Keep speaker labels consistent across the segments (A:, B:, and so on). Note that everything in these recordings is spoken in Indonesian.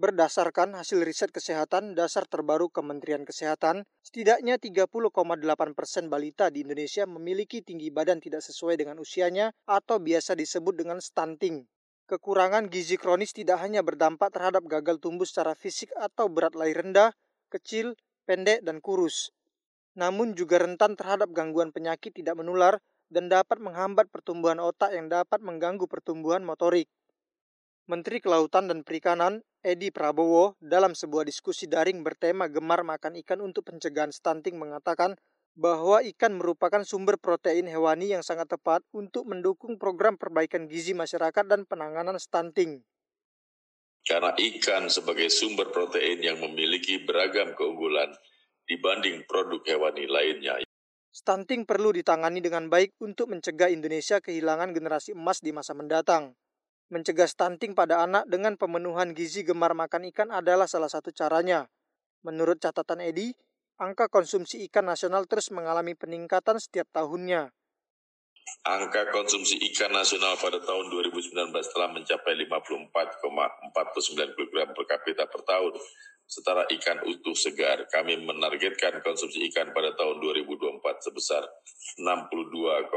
A: Berdasarkan hasil riset kesehatan dasar terbaru Kementerian Kesehatan, setidaknya 30,8 persen balita di Indonesia memiliki tinggi badan tidak sesuai dengan usianya atau biasa disebut dengan stunting. Kekurangan gizi kronis tidak hanya berdampak terhadap gagal tumbuh secara fisik atau berat lahir rendah, kecil, pendek, dan kurus. Namun juga rentan terhadap gangguan penyakit tidak menular dan dapat menghambat pertumbuhan otak yang dapat mengganggu pertumbuhan motorik. Menteri Kelautan dan Perikanan Edi Prabowo dalam sebuah diskusi daring bertema gemar makan ikan untuk pencegahan stunting mengatakan bahwa ikan merupakan sumber protein hewani yang sangat tepat untuk mendukung program perbaikan gizi masyarakat dan penanganan stunting.
B: Karena ikan sebagai sumber protein yang memiliki beragam keunggulan dibanding produk hewani lainnya.
A: Stunting perlu ditangani dengan baik untuk mencegah Indonesia kehilangan generasi emas di masa mendatang. Mencegah stunting pada anak dengan pemenuhan gizi gemar makan ikan adalah salah satu caranya. Menurut catatan Edi, angka konsumsi ikan nasional terus mengalami peningkatan setiap tahunnya.
B: Angka konsumsi ikan nasional pada tahun 2019 telah mencapai 54,49 kg per kapita per tahun. Setara ikan utuh segar, kami menargetkan konsumsi ikan pada tahun 2024 sebesar 62,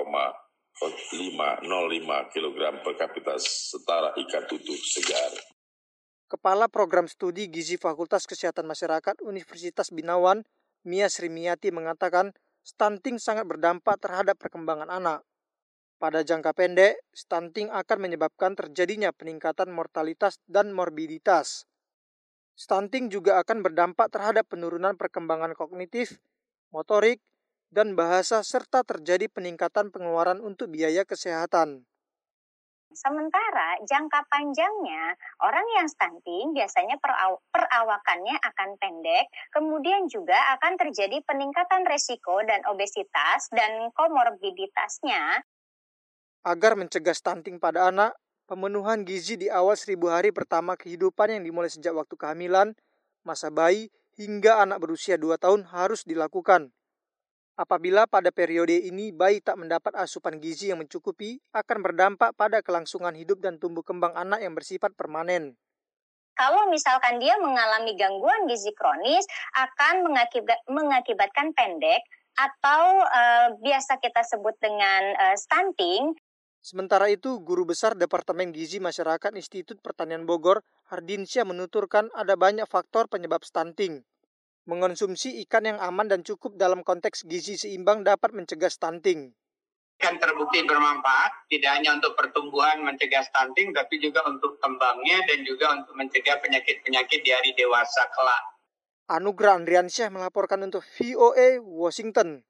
B: 505 kg per kapita setara ikan tutup segar.
A: Kepala Program Studi Gizi Fakultas Kesehatan Masyarakat Universitas Binawan, Mia Srimiati mengatakan stunting sangat berdampak terhadap perkembangan anak. Pada jangka pendek, stunting akan menyebabkan terjadinya peningkatan mortalitas dan morbiditas. Stunting juga akan berdampak terhadap penurunan perkembangan kognitif, motorik, dan bahasa serta terjadi peningkatan pengeluaran untuk biaya kesehatan.
C: Sementara jangka panjangnya, orang yang stunting biasanya peraw perawakannya akan pendek, kemudian juga akan terjadi peningkatan resiko dan obesitas dan komorbiditasnya.
A: Agar mencegah stunting pada anak, pemenuhan gizi di awal seribu hari pertama kehidupan yang dimulai sejak waktu kehamilan, masa bayi, hingga anak berusia 2 tahun harus dilakukan. Apabila pada periode ini bayi tak mendapat asupan gizi yang mencukupi, akan berdampak pada kelangsungan hidup dan tumbuh kembang anak yang bersifat permanen.
C: Kalau misalkan dia mengalami gangguan gizi kronis, akan mengakibat, mengakibatkan pendek atau uh, biasa kita sebut dengan uh, stunting.
A: Sementara itu, Guru Besar Departemen Gizi Masyarakat Institut Pertanian Bogor, Hardinsyah menuturkan ada banyak faktor penyebab stunting. Mengonsumsi ikan yang aman dan cukup dalam konteks gizi seimbang dapat mencegah stunting.
D: Ikan terbukti bermanfaat tidak hanya untuk pertumbuhan mencegah stunting, tapi juga untuk kembangnya dan juga untuk mencegah penyakit-penyakit di hari dewasa kelak.
A: Anugerah Andriansyah melaporkan untuk VOA Washington.